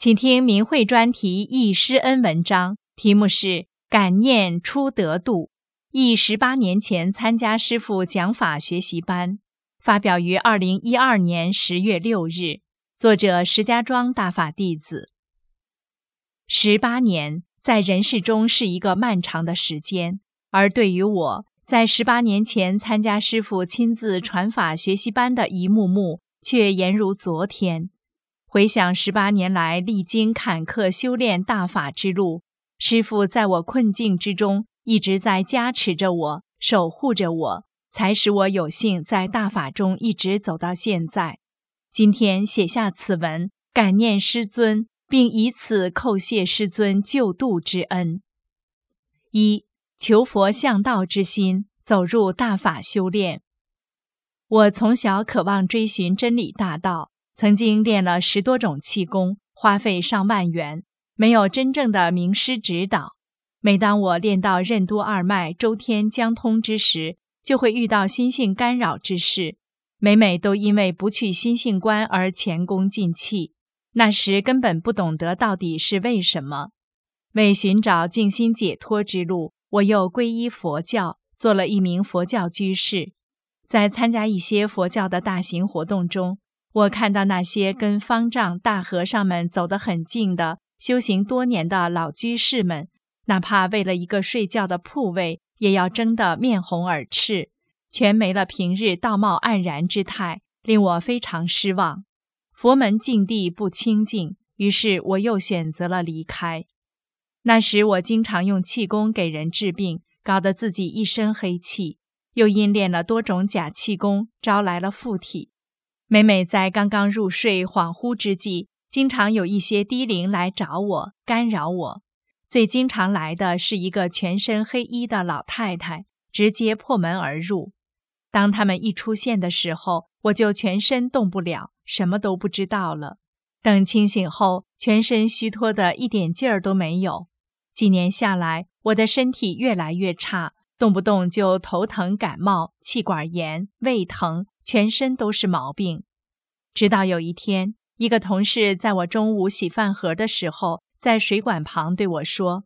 请听明慧专题《忆师恩》文章，题目是《感念初得度》，忆十八年前参加师父讲法学习班，发表于二零一二年十月六日。作者石家庄大法弟子。十八年在人世中是一个漫长的时间，而对于我在十八年前参加师父亲自传法学习班的一幕幕，却犹如昨天。回想十八年来历经坎坷修炼大法之路，师父在我困境之中一直在加持着我，守护着我，才使我有幸在大法中一直走到现在。今天写下此文，感念师尊，并以此叩谢师尊救度之恩。一求佛向道之心，走入大法修炼。我从小渴望追寻真理大道。曾经练了十多种气功，花费上万元，没有真正的名师指导。每当我练到任督二脉周天将通之时，就会遇到心性干扰之事，每每都因为不去心性关而前功尽弃。那时根本不懂得到底是为什么。为寻找静心解脱之路，我又皈依佛教，做了一名佛教居士。在参加一些佛教的大型活动中。我看到那些跟方丈、大和尚们走得很近的修行多年的老居士们，哪怕为了一个睡觉的铺位，也要争得面红耳赤，全没了平日道貌岸然之态，令我非常失望。佛门境地不清净，于是我又选择了离开。那时我经常用气功给人治病，搞得自己一身黑气，又因练了多种假气功，招来了附体。每每在刚刚入睡、恍惚之际，经常有一些低灵来找我，干扰我。最经常来的是一个全身黑衣的老太太，直接破门而入。当他们一出现的时候，我就全身动不了，什么都不知道了。等清醒后，全身虚脱的一点劲儿都没有。几年下来，我的身体越来越差，动不动就头疼、感冒、气管炎、胃疼。全身都是毛病，直到有一天，一个同事在我中午洗饭盒的时候，在水管旁对我说：“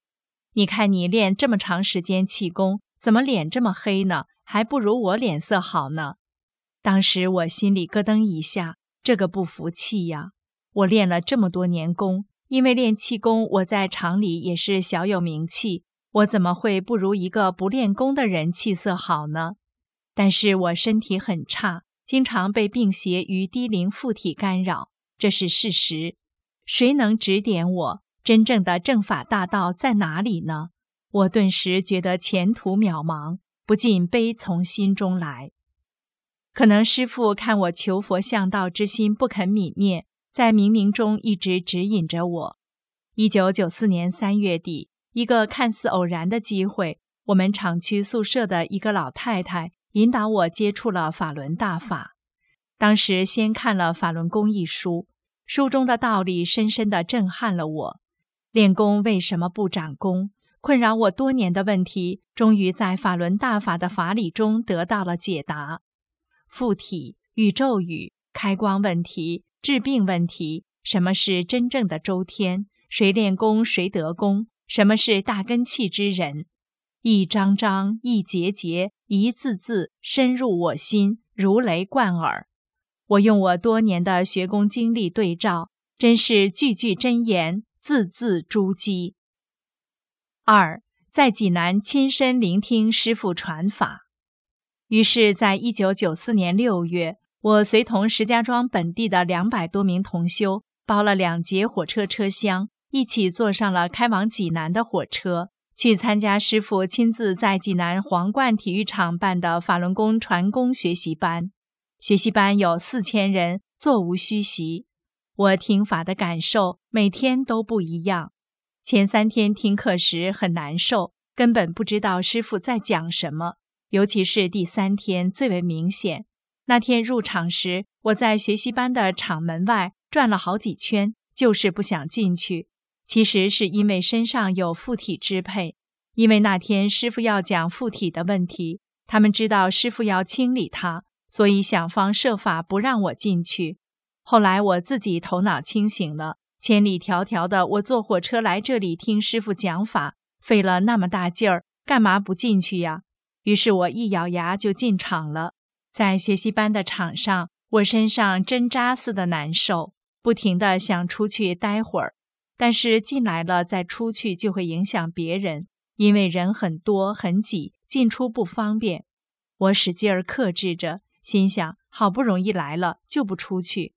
你看你练这么长时间气功，怎么脸这么黑呢？还不如我脸色好呢。”当时我心里咯噔一下，这个不服气呀！我练了这么多年功，因为练气功，我在厂里也是小有名气，我怎么会不如一个不练功的人气色好呢？但是我身体很差。经常被病邪与低灵附体干扰，这是事实。谁能指点我真正的正法大道在哪里呢？我顿时觉得前途渺茫，不禁悲从心中来。可能师父看我求佛向道之心不肯泯灭，在冥冥中一直指引着我。一九九四年三月底，一个看似偶然的机会，我们厂区宿舍的一个老太太。引导我接触了法轮大法，当时先看了《法轮功》一书，书中的道理深深地震撼了我。练功为什么不长功？困扰我多年的问题，终于在法轮大法的法理中得到了解答。附体、宇宙语、开光问题、治病问题，什么是真正的周天？谁练功谁得功？什么是大根器之人？一章章，一节节，一字字，深入我心，如雷贯耳。我用我多年的学工经历对照，真是句句真言，字字珠玑。二，在济南亲身聆听师父传法。于是，在一九九四年六月，我随同石家庄本地的两百多名同修，包了两节火车车厢，一起坐上了开往济南的火车。去参加师傅亲自在济南皇冠体育场办的法轮功传功学习班，学习班有四千人，座无虚席。我听法的感受每天都不一样。前三天听课时很难受，根本不知道师傅在讲什么，尤其是第三天最为明显。那天入场时，我在学习班的场门外转了好几圈，就是不想进去。其实是因为身上有附体支配，因为那天师傅要讲附体的问题，他们知道师傅要清理他，所以想方设法不让我进去。后来我自己头脑清醒了，千里迢迢的我坐火车来这里听师傅讲法，费了那么大劲儿，干嘛不进去呀？于是我一咬牙就进场了。在学习班的场上，我身上针扎似的难受，不停的想出去待会儿，但是进来了再出去就会影响别人，因为人很多很挤，进出不方便。我使劲儿克制着，心想好不容易来了，就不出去。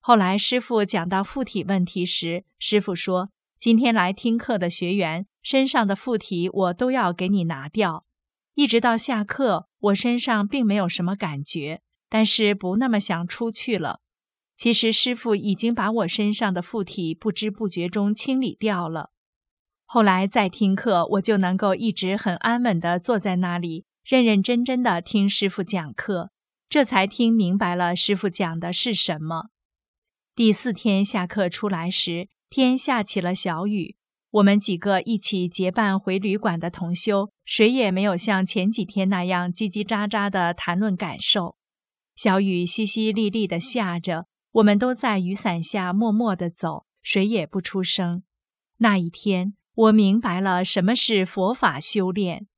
后来师傅讲到附体问题时，师傅说：“今天来听课的学员身上的附体，我都要给你拿掉。”一直到下课，我身上并没有什么感觉，但是不那么想出去了。其实师傅已经把我身上的附体不知不觉中清理掉了。后来再听课，我就能够一直很安稳地坐在那里，认认真真地听师傅讲课，这才听明白了师傅讲的是什么。第四天下课出来时，天下起了小雨。我们几个一起结伴回旅馆的同修，谁也没有像前几天那样叽叽喳喳地谈论感受。小雨淅淅沥沥地下着，我们都在雨伞下默默地走，谁也不出声。那一天，我明白了什么是佛法修炼。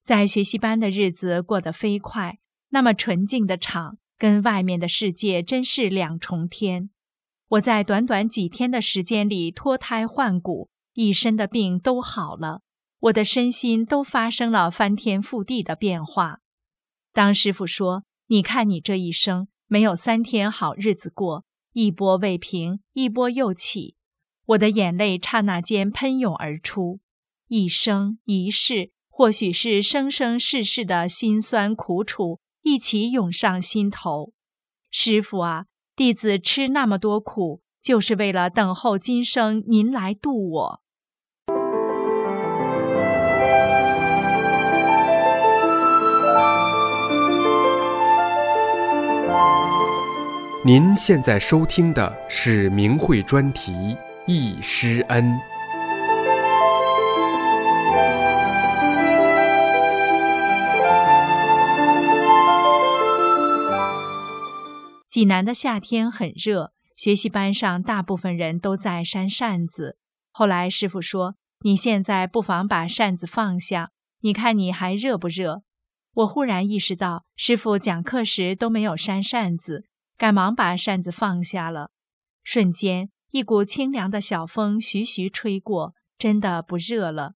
在学习班的日子过得飞快，那么纯净的场，跟外面的世界真是两重天。我在短短几天的时间里脱胎换骨。一身的病都好了，我的身心都发生了翻天覆地的变化。当师傅说：“你看你这一生没有三天好日子过，一波未平，一波又起。”我的眼泪刹那间喷涌而出，一生一世，或许是生生世世的辛酸苦楚一起涌上心头。师傅啊，弟子吃那么多苦，就是为了等候今生您来渡我。您现在收听的是明慧专题《易师恩》。济南的夏天很热，学习班上大部分人都在扇扇子。后来师傅说：“你现在不妨把扇子放下，你看你还热不热？”我忽然意识到，师傅讲课时都没有扇扇子。赶忙把扇子放下了，瞬间一股清凉的小风徐徐吹过，真的不热了。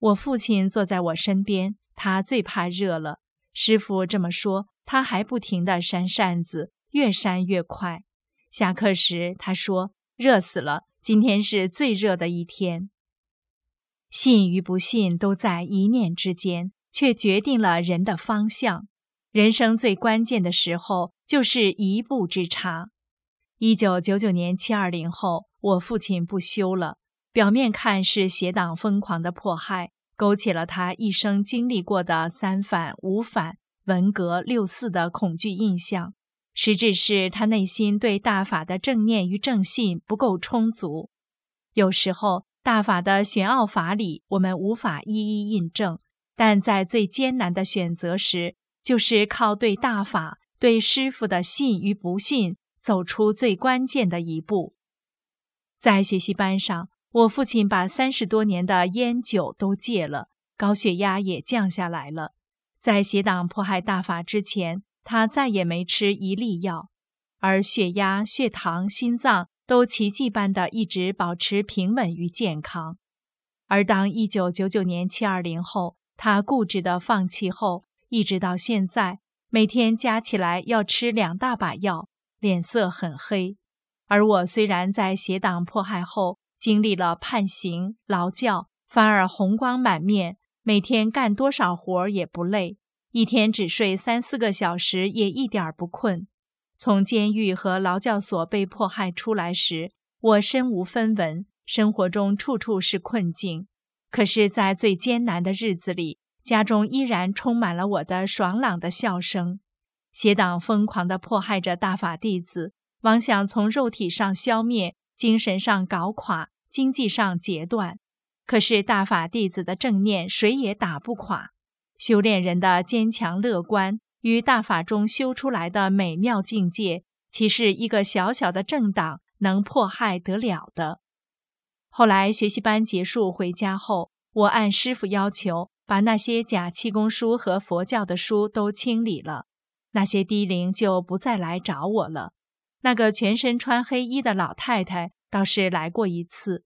我父亲坐在我身边，他最怕热了。师傅这么说，他还不停地扇扇子，越扇越快。下课时他说：“热死了，今天是最热的一天。”信与不信都在一念之间，却决定了人的方向。人生最关键的时候。就是一步之差。一九九九年七二零后，我父亲不修了。表面看是邪党疯狂的迫害，勾起了他一生经历过的三反五反、文革六四的恐惧印象。实质是他内心对大法的正念与正信不够充足。有时候，大法的玄奥法理我们无法一一印证，但在最艰难的选择时，就是靠对大法。对师傅的信与不信，走出最关键的一步。在学习班上，我父亲把三十多年的烟酒都戒了，高血压也降下来了。在邪党迫害大法之前，他再也没吃一粒药，而血压、血糖、心脏都奇迹般的一直保持平稳与健康。而当一九九九年七二零后，他固执的放弃后，一直到现在。每天加起来要吃两大把药，脸色很黑。而我虽然在邪党迫害后经历了判刑、劳教，反而红光满面，每天干多少活也不累。一天只睡三四个小时，也一点不困。从监狱和劳教所被迫害出来时，我身无分文，生活中处处是困境。可是，在最艰难的日子里，家中依然充满了我的爽朗的笑声。邪党疯狂地迫害着大法弟子，妄想从肉体上消灭，精神上搞垮，经济上截断。可是大法弟子的正念，谁也打不垮。修炼人的坚强乐观。与大法中修出来的美妙境界，岂是一个小小的政党能迫害得了的？后来学习班结束回家后，我按师傅要求，把那些假气功书和佛教的书都清理了，那些低灵就不再来找我了。那个全身穿黑衣的老太太倒是来过一次，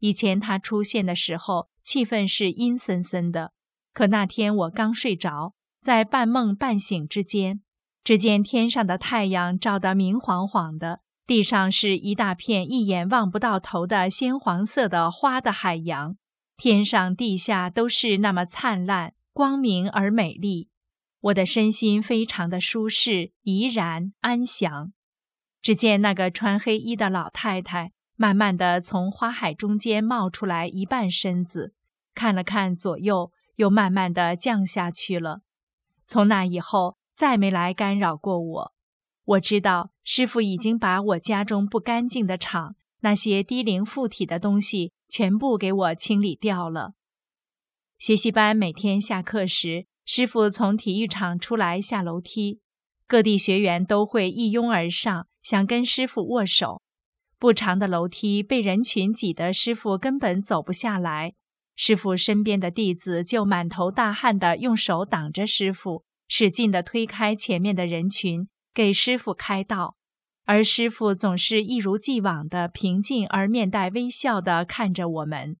以前她出现的时候，气氛是阴森森的，可那天我刚睡着。在半梦半醒之间，只见天上的太阳照得明晃晃的，地上是一大片一眼望不到头的鲜黄色的花的海洋，天上地下都是那么灿烂、光明而美丽。我的身心非常的舒适、怡然、安详。只见那个穿黑衣的老太太慢慢的从花海中间冒出来一半身子，看了看左右，又慢慢的降下去了。从那以后，再没来干扰过我。我知道师傅已经把我家中不干净的场、那些低灵附体的东西全部给我清理掉了。学习班每天下课时，师傅从体育场出来下楼梯，各地学员都会一拥而上，想跟师傅握手。不长的楼梯被人群挤得，师傅根本走不下来。师傅身边的弟子就满头大汗地用手挡着师傅，使劲地推开前面的人群，给师傅开道。而师傅总是一如既往的平静而面带微笑地看着我们。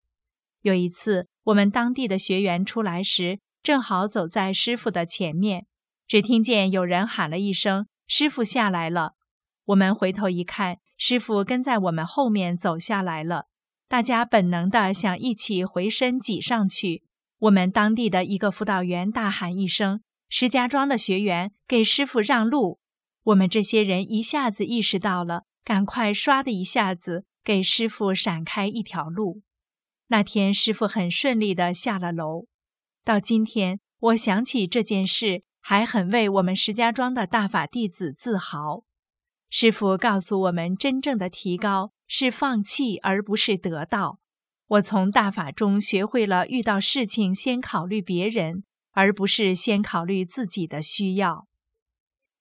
有一次，我们当地的学员出来时，正好走在师傅的前面，只听见有人喊了一声：“师傅下来了！”我们回头一看，师傅跟在我们后面走下来了。大家本能的想一起回身挤上去。我们当地的一个辅导员大喊一声：“石家庄的学员，给师傅让路！”我们这些人一下子意识到了，赶快唰的一下子给师傅闪开一条路。那天师傅很顺利的下了楼。到今天，我想起这件事，还很为我们石家庄的大法弟子自豪。师傅告诉我们，真正的提高。是放弃，而不是得到。我从大法中学会了，遇到事情先考虑别人，而不是先考虑自己的需要。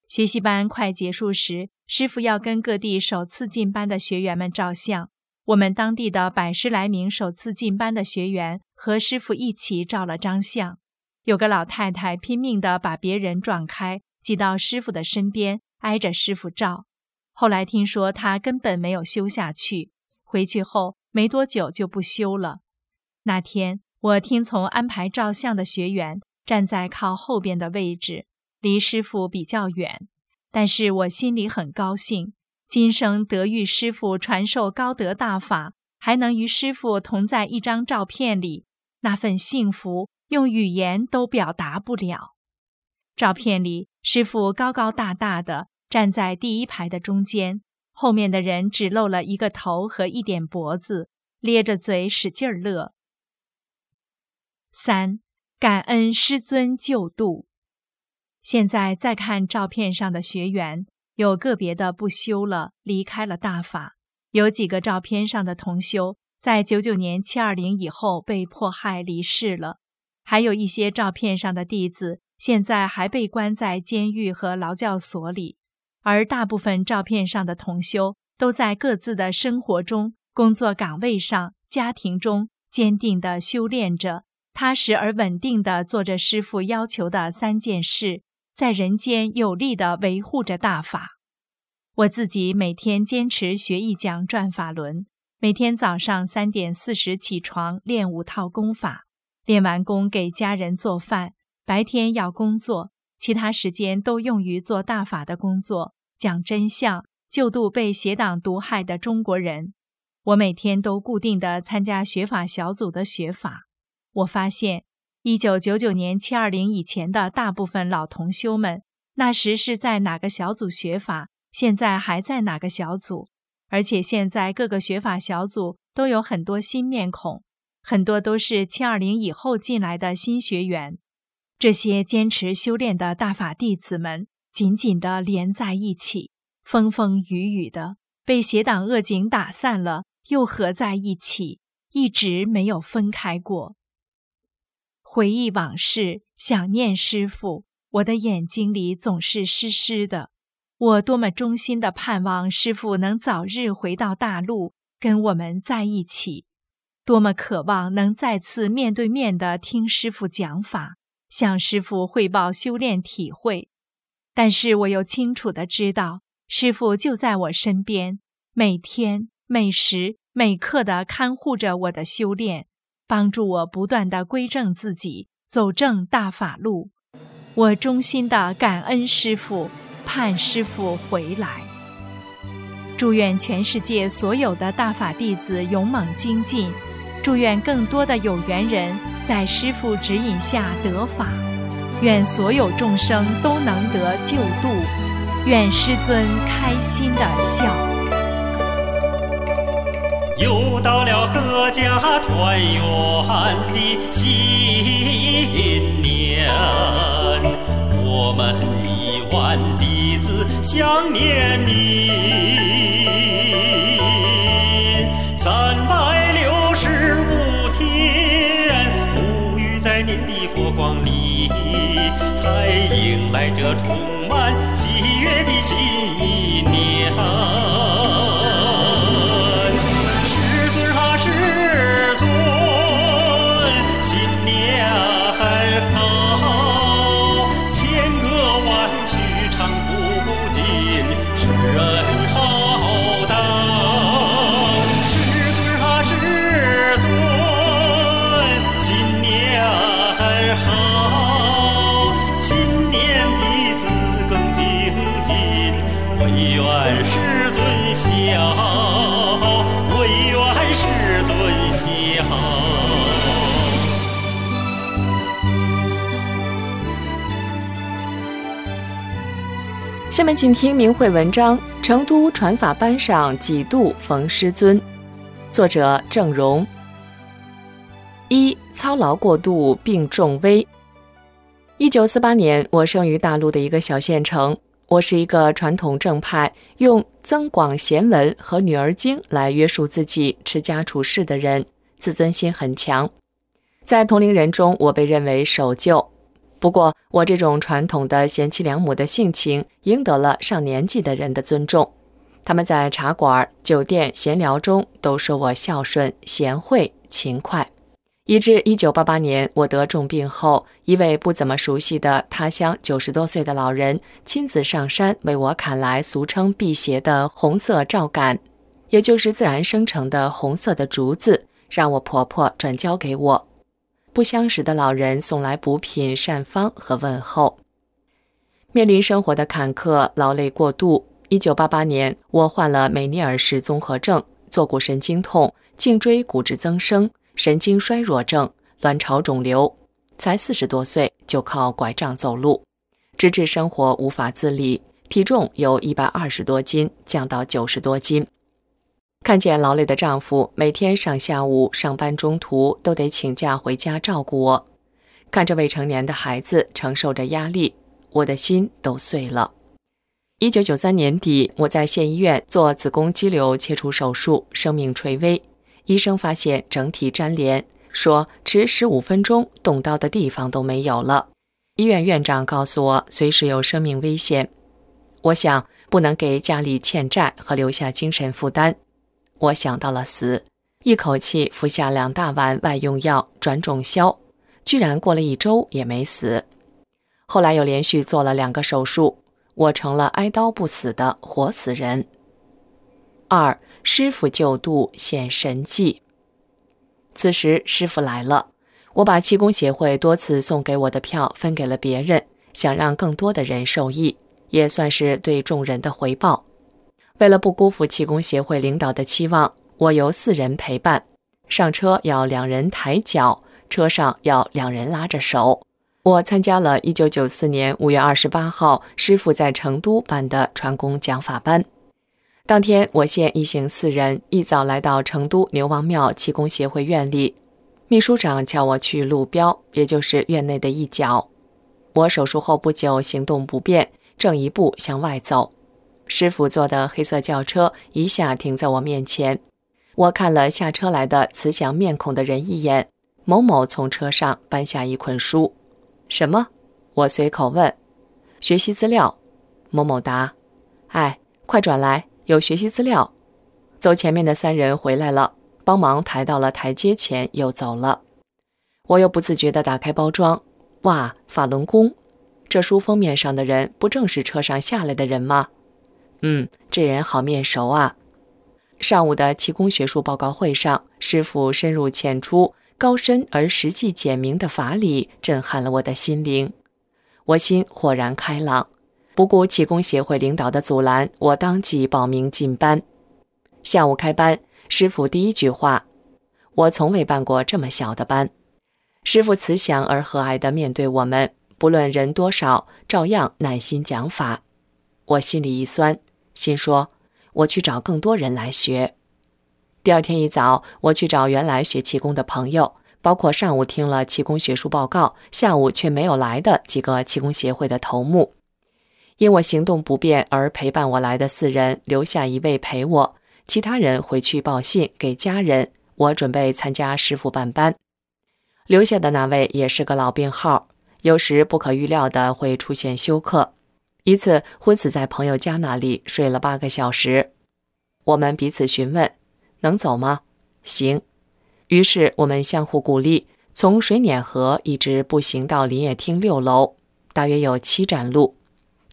学习班快结束时，师傅要跟各地首次进班的学员们照相。我们当地的百十来名首次进班的学员和师傅一起照了张相。有个老太太拼命地把别人撞开，挤到师傅的身边，挨着师傅照。后来听说他根本没有修下去，回去后没多久就不修了。那天我听从安排照相的学员站在靠后边的位置，离师傅比较远，但是我心里很高兴，今生得遇师傅传授高德大法，还能与师傅同在一张照片里，那份幸福用语言都表达不了。照片里师傅高高大大的。站在第一排的中间，后面的人只露了一个头和一点脖子，咧着嘴使劲儿乐。三，感恩师尊救度。现在再看照片上的学员，有个别的不修了，离开了大法；有几个照片上的同修，在九九年七二零以后被迫害离世了；还有一些照片上的弟子，现在还被关在监狱和劳教所里。而大部分照片上的同修都在各自的生活中、工作岗位上、家庭中坚定地修炼着，踏实而稳定地做着师父要求的三件事，在人间有力地维护着大法。我自己每天坚持学一讲转法轮，每天早上三点四十起床练五套功法，练完功给家人做饭，白天要工作。其他时间都用于做大法的工作，讲真相，救度被邪党毒害的中国人。我每天都固定的参加学法小组的学法。我发现，一九九九年七二零以前的大部分老同修们，那时是在哪个小组学法，现在还在哪个小组？而且现在各个学法小组都有很多新面孔，很多都是七二零以后进来的新学员。这些坚持修炼的大法弟子们，紧紧地连在一起，风风雨雨的，被邪党恶警打散了，又合在一起，一直没有分开过。回忆往事，想念师父，我的眼睛里总是湿湿的。我多么衷心的盼望师父能早日回到大陆，跟我们在一起；多么渴望能再次面对面的听师父讲法，向师父汇报修炼体会。但是我又清楚的知道，师父就在我身边，每天每时每刻的看护着我的修炼。帮助我不断的归正自己，走正大法路。我衷心的感恩师父，盼师父回来。祝愿全世界所有的大法弟子勇猛精进，祝愿更多的有缘人在师父指引下得法，愿所有众生都能得救度，愿师尊开心的笑。又到了阖家团圆的新年，我们亿万弟子想念你。三百六十五天沐浴在您的佛光里，才迎来这充满喜悦的新年。下面请听明慧文章《成都传法班上几度逢师尊》，作者郑荣。一操劳过度病重危。一九四八年，我生于大陆的一个小县城。我是一个传统正派，用增广贤文和女儿经来约束自己持家处事的人，自尊心很强。在同龄人中，我被认为守旧。不过，我这种传统的贤妻良母的性情赢得了上年纪的人的尊重。他们在茶馆、酒店闲聊中都说我孝顺、贤惠、勤快，以至1988年我得重病后，一位不怎么熟悉的他乡九十多岁的老人亲自上山为我砍来俗称辟邪的红色皂秆，也就是自然生成的红色的竹子，让我婆婆转交给我。不相识的老人送来补品、善方和问候。面临生活的坎坷，劳累过度。一九八八年，我患了梅尼尔氏综合症、坐骨神经痛、颈椎骨质增生、神经衰弱症、卵巢肿瘤。才四十多岁，就靠拐杖走路，直至生活无法自理，体重由一百二十多斤降到九十多斤。看见劳累的丈夫每天上下午上班，中途都得请假回家照顾我；看着未成年的孩子承受着压力，我的心都碎了。一九九三年底，我在县医院做子宫肌瘤切除手术，生命垂危。医生发现整体粘连，说迟十五分钟动刀的地方都没有了。医院院长告诉我，随时有生命危险。我想，不能给家里欠债和留下精神负担。我想到了死，一口气服下两大碗外用药转肿消，居然过了一周也没死。后来又连续做了两个手术，我成了挨刀不死的活死人。二师傅救度显神迹。此时师傅来了，我把气功协会多次送给我的票分给了别人，想让更多的人受益，也算是对众人的回报。为了不辜负气功协会领导的期望，我由四人陪伴。上车要两人抬脚，车上要两人拉着手。我参加了一九九四年五月二十八号师傅在成都办的传功讲法班。当天，我县一行四人一早来到成都牛王庙气功协会院里，秘书长叫我去路标，也就是院内的一角。我手术后不久，行动不便，正一步向外走，师傅坐的黑色轿车一下停在我面前。我看了下车来的慈祥面孔的人一眼，某某从车上搬下一捆书，什么？我随口问。学习资料。某某答。哎，快转来，有学习资料。走前面的三人回来了，帮忙抬到了台阶前，又走了。我又不自觉地打开包装，哇，法轮功！这书封面上的人不正是车上下来的人吗？嗯，这人好面熟啊。上午的气功学术报告会上，师傅深入浅出、高深而实际简明的法理，震撼了我的心灵。我心豁然开朗，不顾气功协会领导的阻拦，我当即报名进班。下午开班，师傅第一句话：“我从未办过这么小的班。”师傅慈祥而和蔼地面对我们，不论人多少，照样耐心讲法。我心里一酸，心说。我去找更多人来学。第二天一早，我去找原来学气功的朋友，包括上午听了气功学术报告，下午却没有来的几个气功协会的头目。因我行动不便而陪伴我来的四人，留下一位陪我，其他人回去报信给家人。我准备参加师傅办班，留下的那位也是个老病号，有时不可预料的会出现休克。一次昏死在朋友家那里睡了八个小时，我们彼此询问：“能走吗？”“行。”于是我们相互鼓励，从水碾河一直步行到林业厅六楼，大约有七站路，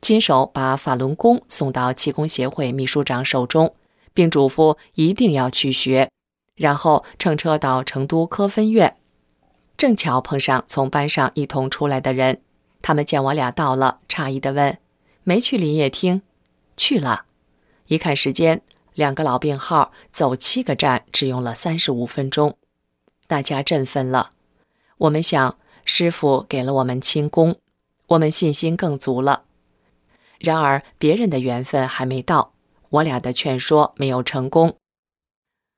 亲手把法轮功送到气功协会秘书长手中，并嘱咐一定要去学，然后乘车到成都科分院。正巧碰上从班上一同出来的人，他们见我俩到了，诧异地问。没去林业厅，去了。一看时间，两个老病号走七个站只用了三十五分钟，大家振奋了。我们想，师傅给了我们轻功，我们信心更足了。然而别人的缘分还没到，我俩的劝说没有成功。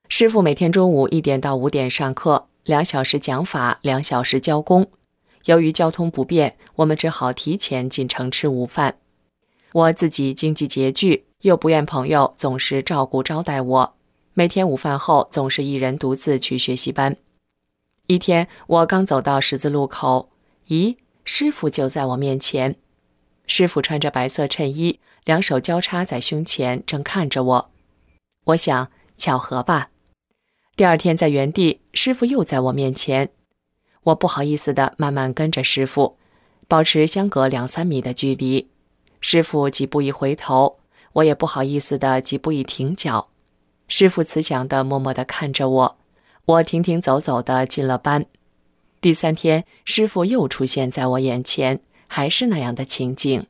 师傅每天中午一点到五点上课，两小时讲法，两小时教功。由于交通不便，我们只好提前进城吃午饭。我自己经济拮据，又不愿朋友总是照顾招待我，每天午饭后总是一人独自去学习班。一天，我刚走到十字路口，咦，师傅就在我面前。师傅穿着白色衬衣，两手交叉在胸前，正看着我。我想，巧合吧。第二天在原地，师傅又在我面前，我不好意思的慢慢跟着师傅，保持相隔两三米的距离。师傅几步一回头，我也不好意思的几步一停脚。师傅慈祥的默默的看着我，我停停走走的进了班。第三天，师傅又出现在我眼前，还是那样的情景。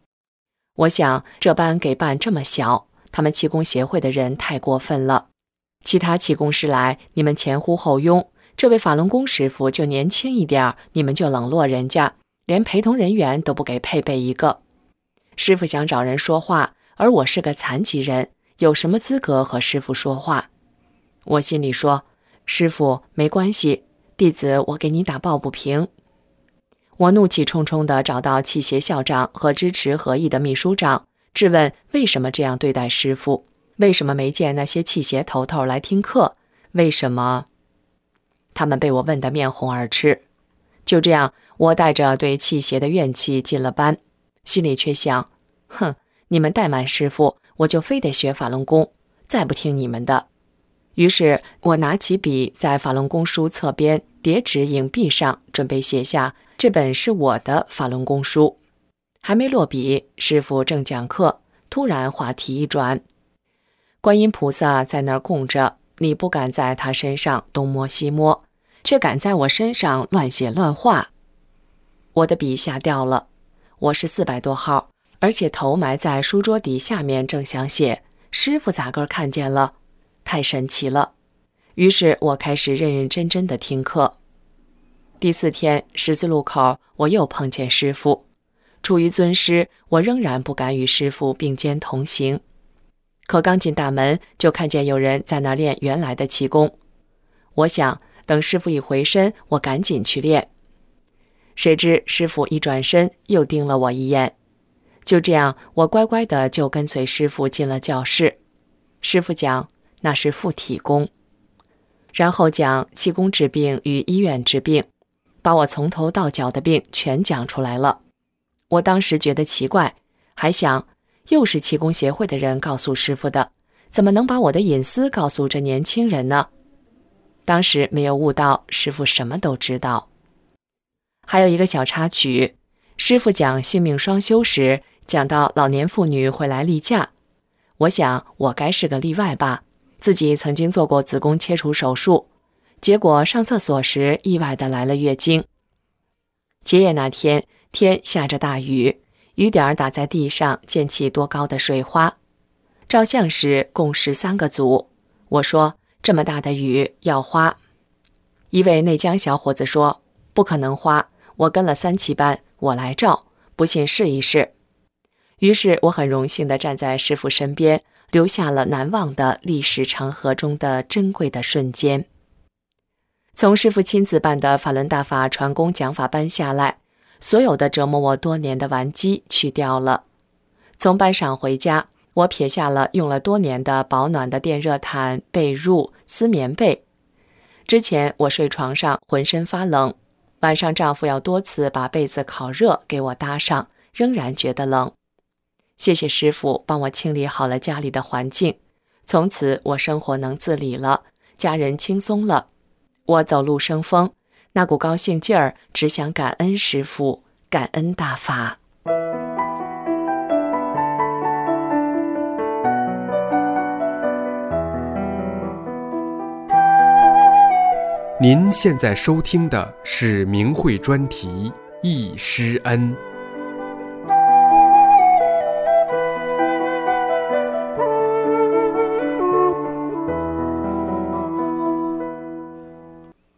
我想这班给办这么小，他们气功协会的人太过分了。其他气功师来，你们前呼后拥；这位法轮功师傅就年轻一点你们就冷落人家，连陪同人员都不给配备一个。师傅想找人说话，而我是个残疾人，有什么资格和师傅说话？我心里说：“师傅没关系，弟子我给你打抱不平。”我怒气冲冲地找到气协校长和支持合议的秘书长，质问为什么这样对待师傅？为什么没见那些气协头头来听课？为什么？他们被我问得面红耳赤。就这样，我带着对气协的怨气进了班。心里却想：哼，你们怠慢师傅，我就非得学法轮功，再不听你们的。于是我拿起笔，在法轮功书侧边叠纸影壁上，准备写下这本是我的法轮功书。还没落笔，师傅正讲课，突然话题一转：观音菩萨在那儿供着，你不敢在他身上东摸西摸，却敢在我身上乱写乱画。我的笔下掉了。我是四百多号，而且头埋在书桌底下面，正想写，师傅咋个看见了？太神奇了！于是我开始认认真真的听课。第四天十字路口，我又碰见师傅。出于尊师，我仍然不敢与师傅并肩同行。可刚进大门，就看见有人在那练原来的气功。我想等师傅一回身，我赶紧去练。谁知师傅一转身，又盯了我一眼。就这样，我乖乖的就跟随师傅进了教室。师傅讲那是附体功，然后讲气功治病与医院治病，把我从头到脚的病全讲出来了。我当时觉得奇怪，还想又是气功协会的人告诉师傅的，怎么能把我的隐私告诉这年轻人呢？当时没有悟到师傅什么都知道。还有一个小插曲，师傅讲性命双修时。讲到老年妇女会来例假，我想我该是个例外吧。自己曾经做过子宫切除手术，结果上厕所时意外的来了月经。结业那天天下着大雨，雨点儿打在地上溅起多高的水花。照相时共十三个组，我说这么大的雨要花。一位内江小伙子说不可能花，我跟了三期班，我来照，不信试一试。于是我很荣幸地站在师傅身边，留下了难忘的历史长河中的珍贵的瞬间。从师傅亲自办的法轮大法传功讲法班下来，所有的折磨我多年的顽疾去掉了。从班上回家，我撇下了用了多年的保暖的电热毯、被褥、丝棉被。之前我睡床上浑身发冷，晚上丈夫要多次把被子烤热给我搭上，仍然觉得冷。谢谢师傅帮我清理好了家里的环境，从此我生活能自理了，家人轻松了，我走路生风，那股高兴劲儿，只想感恩师傅，感恩大法。您现在收听的是明慧专题《易师恩》。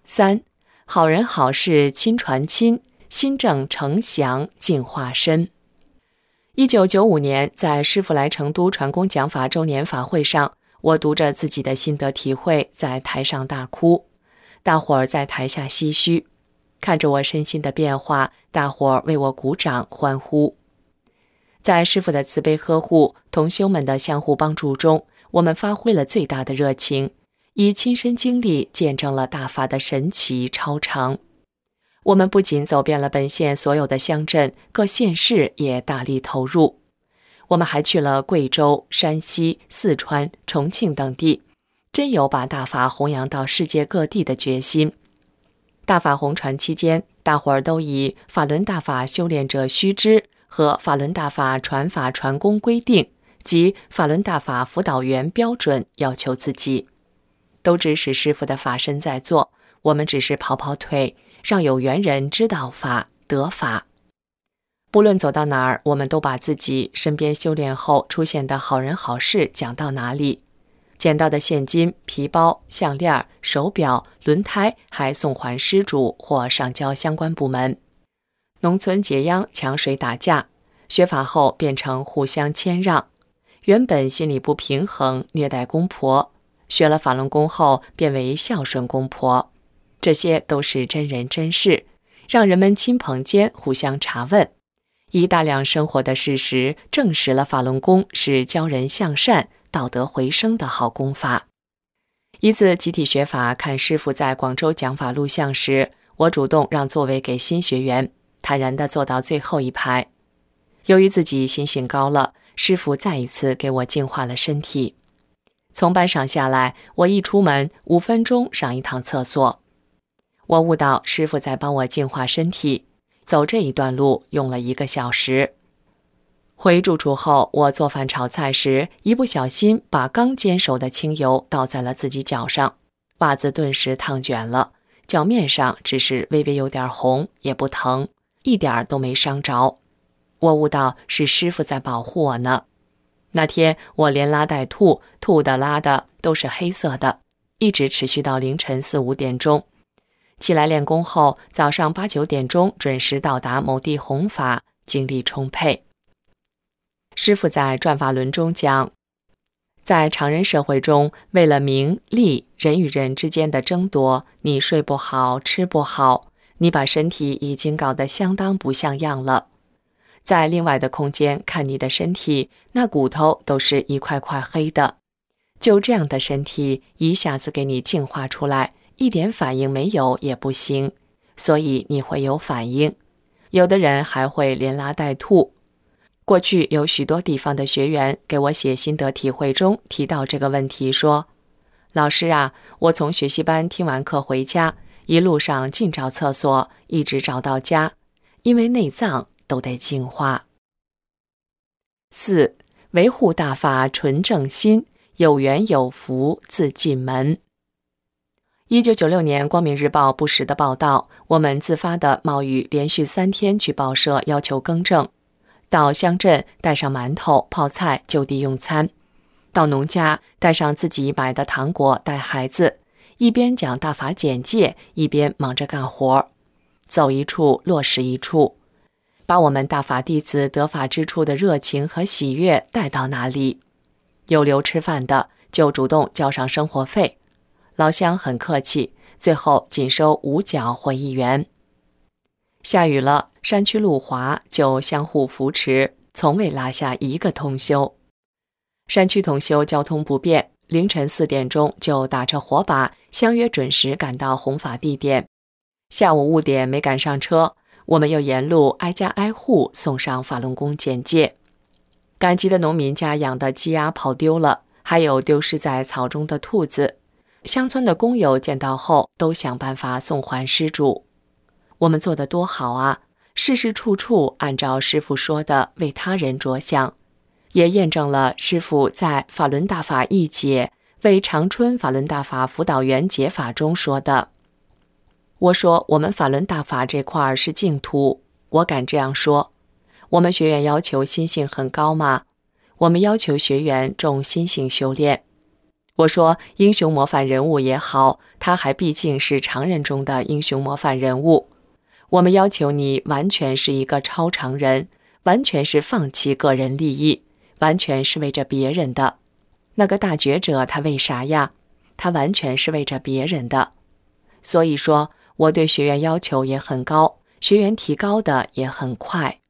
三，好人好事亲传亲，心正诚祥净化身。一九九五年，在师傅来成都传功讲法周年法会上，我读着自己的心得体会，在台上大哭，大伙儿在台下唏嘘，看着我身心的变化，大伙儿为我鼓掌欢呼。在师傅的慈悲呵护、同修们的相互帮助中，我们发挥了最大的热情。以亲身经历见证了大法的神奇超常。我们不仅走遍了本县所有的乡镇，各县市也大力投入。我们还去了贵州、山西、四川、重庆等地，真有把大法弘扬到世界各地的决心。大法红传期间，大伙儿都以法轮大法修炼者须知和法轮大法传法传功规定及法轮大法辅导员标准要求自己。都指使师傅的法身在做，我们只是跑跑腿，让有缘人知道法得法。不论走到哪儿，我们都把自己身边修炼后出现的好人好事讲到哪里，捡到的现金、皮包、项链、手表、轮胎还送还失主或上交相关部门。农村解秧、抢水、打架，学法后变成互相谦让，原本心里不平衡，虐待公婆。学了法轮功后，变为孝顺公婆，这些都是真人真事，让人们亲朋间互相查问，以大量生活的事实证实了法轮功是教人向善、道德回升的好功法。一次集体学法，看师傅在广州讲法录像时，我主动让座位给新学员，坦然地坐到最后一排。由于自己心性高了，师傅再一次给我净化了身体。从班上下来，我一出门五分钟上一趟厕所。我悟到师傅在帮我净化身体，走这一段路用了一个小时。回住处后，我做饭炒菜时，一不小心把刚煎熟的清油倒在了自己脚上，袜子顿时烫卷了，脚面上只是微微有点红，也不疼，一点都没伤着。我悟到是师傅在保护我呢。那天我连拉带吐，吐的拉的都是黑色的，一直持续到凌晨四五点钟。起来练功后，早上八九点钟准时到达某地弘法，精力充沛。师傅在转法轮中讲，在常人社会中，为了名利，人与人之间的争夺，你睡不好，吃不好，你把身体已经搞得相当不像样了。在另外的空间看你的身体，那骨头都是一块块黑的。就这样的身体，一下子给你净化出来，一点反应没有也不行，所以你会有反应。有的人还会连拉带吐。过去有许多地方的学员给我写心得体会中提到这个问题，说：“老师啊，我从学习班听完课回家，一路上尽找厕所，一直找到家，因为内脏。”都得净化。四、维护大法纯正心，有缘有福自进门。一九九六年，《光明日报》不实的报道，我们自发的冒雨，连续三天去报社要求更正。到乡镇带上馒头、泡菜就地用餐；到农家带上自己买的糖果带孩子，一边讲大法简介，一边忙着干活，走一处落实一处。把我们大法弟子得法之处的热情和喜悦带到哪里？有留吃饭的就主动交上生活费，老乡很客气，最后仅收五角或一元。下雨了，山区路滑，就相互扶持，从未落下一个通宵。山区通宵交通不便，凌晨四点钟就打着火把相约准时赶到弘法地点。下午五点没赶上车。我们又沿路挨家挨户送上法轮功简介。赶集的农民家养的鸡鸭跑丢了，还有丢失在草中的兔子。乡村的工友见到后，都想办法送还失主。我们做的多好啊！事事处处按照师傅说的为他人着想，也验证了师傅在《法轮大法一解》为长春法轮大法辅导员解法中说的。我说，我们法轮大法这块儿是净土，我敢这样说。我们学员要求心性很高吗？我们要求学员重心性修炼。我说，英雄模范人物也好，他还毕竟是常人中的英雄模范人物。我们要求你完全是一个超常人，完全是放弃个人利益，完全是为着别人的。那个大觉者他为啥呀？他完全是为着别人的。所以说。我对学员要求也很高，学员提高的也很快。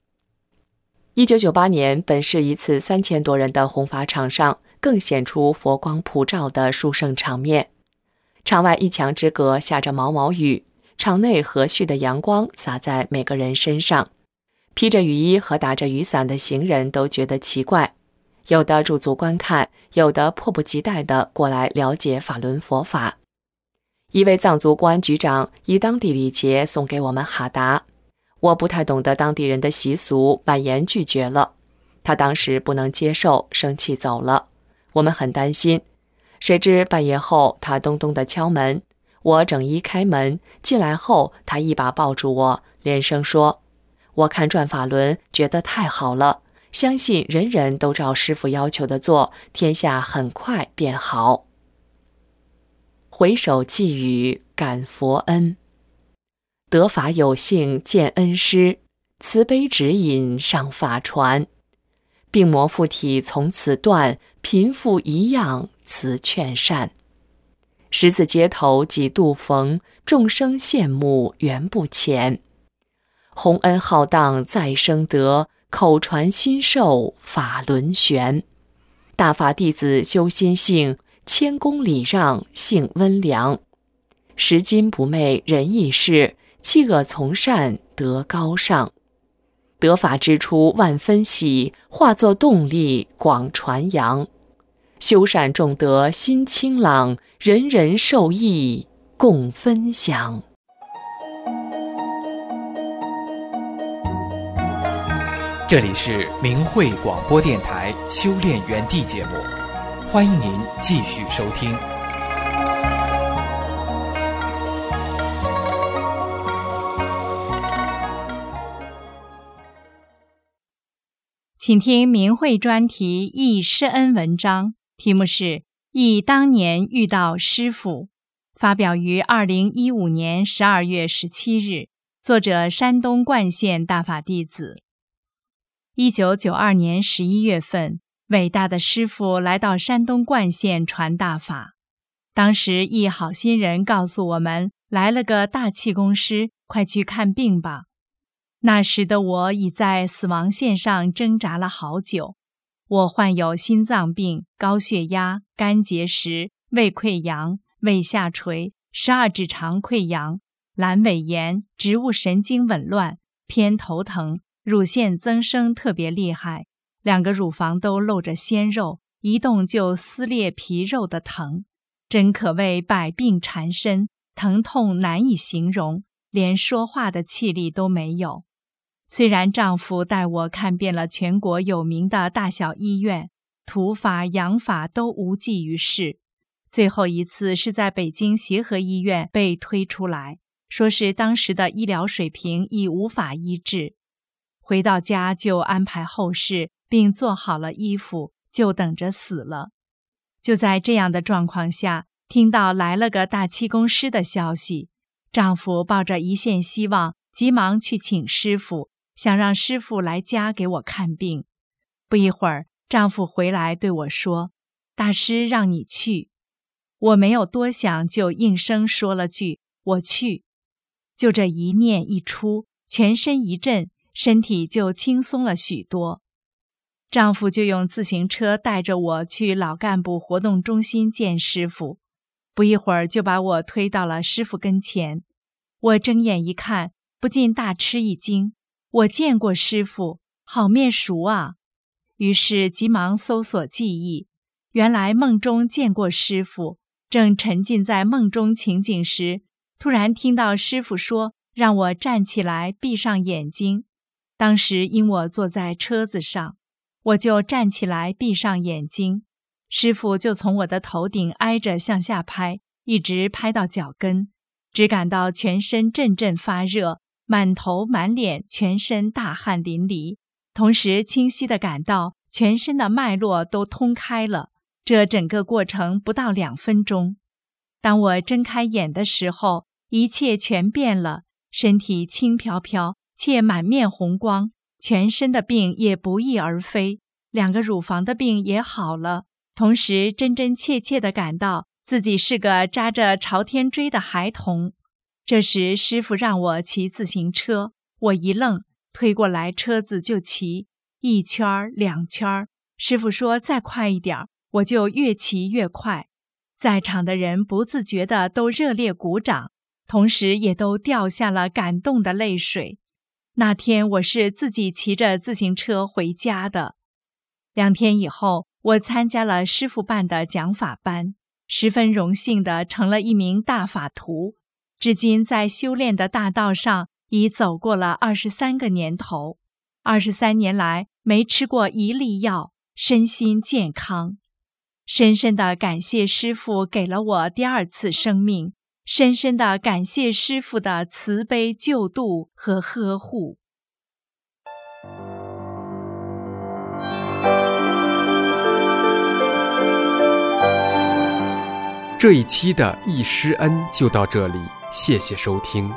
一九九八年，本市一次三千多人的弘法场上，更显出佛光普照的殊胜场面。场外一墙之隔下着毛毛雨，场内和煦的阳光洒在每个人身上。披着雨衣和打着雨伞的行人都觉得奇怪，有的驻足观看，有的迫不及待地过来了解法轮佛法。一位藏族公安局长以当地礼节送给我们哈达，我不太懂得当地人的习俗，婉言拒绝了。他当时不能接受，生气走了。我们很担心，谁知半夜后他咚咚的敲门，我整一开门进来后，他一把抱住我，连声说：“我看转法轮觉得太好了，相信人人都照师傅要求的做，天下很快变好。”回首寄语感佛恩，得法有幸见恩师，慈悲指引上法传，病魔附体从此断，贫富一样慈劝善，十字街头几度逢，众生羡慕缘不浅，洪恩浩荡再生得，口传心授法轮玄，大法弟子修心性。谦恭礼让，性温良，拾金不昧，仁义事，弃恶从善，德高尚。得法之初，万分喜，化作动力，广传扬。修善重德，心清朗，人人受益，共分享。这里是明慧广播电台修炼园地节目。欢迎您继续收听，请听明慧专题忆师恩文章，题目是《忆当年遇到师傅》，发表于二零一五年十二月十七日。作者：山东冠县大法弟子。一九九二年十一月份，伟大的师傅来到山东冠县传大法。当时一好心人告诉我们，来了个大气功师，快去看病吧。那时的我已在死亡线上挣扎了好久。我患有心脏病、高血压、肝结石、胃溃疡、胃下垂、十二指肠溃疡、阑尾炎、植物神经紊乱、偏头疼。乳腺增生特别厉害，两个乳房都露着鲜肉，一动就撕裂皮肉的疼，真可谓百病缠身，疼痛难以形容，连说话的气力都没有。虽然丈夫带我看遍了全国有名的大小医院，土法养法都无济于事，最后一次是在北京协和医院被推出来，说是当时的医疗水平已无法医治。回到家就安排后事，并做好了衣服，就等着死了。就在这样的状况下，听到来了个大气功师的消息，丈夫抱着一线希望，急忙去请师傅，想让师傅来家给我看病。不一会儿，丈夫回来对我说：“大师让你去。”我没有多想，就应声说了句：“我去。”就这一念一出，全身一震。身体就轻松了许多，丈夫就用自行车带着我去老干部活动中心见师傅，不一会儿就把我推到了师傅跟前。我睁眼一看，不禁大吃一惊，我见过师傅，好面熟啊！于是急忙搜索记忆，原来梦中见过师傅，正沉浸在梦中情景时，突然听到师傅说：“让我站起来，闭上眼睛。”当时因我坐在车子上，我就站起来，闭上眼睛，师傅就从我的头顶挨着向下拍，一直拍到脚跟，只感到全身阵阵发热，满头满脸全身大汗淋漓，同时清晰地感到全身的脉络都通开了。这整个过程不到两分钟。当我睁开眼的时候，一切全变了，身体轻飘飘。且满面红光，全身的病也不翼而飞，两个乳房的病也好了。同时，真真切切地感到自己是个扎着朝天锥的孩童。这时，师傅让我骑自行车，我一愣，推过来车子就骑一圈、两圈。师傅说再快一点，我就越骑越快。在场的人不自觉的都热烈鼓掌，同时也都掉下了感动的泪水。那天我是自己骑着自行车回家的。两天以后，我参加了师傅办的讲法班，十分荣幸的成了一名大法徒。至今在修炼的大道上已走过了二十三个年头，二十三年来没吃过一粒药，身心健康。深深的感谢师傅给了我第二次生命。深深的感谢师傅的慈悲救度和呵护。这一期的易师恩就到这里，谢谢收听。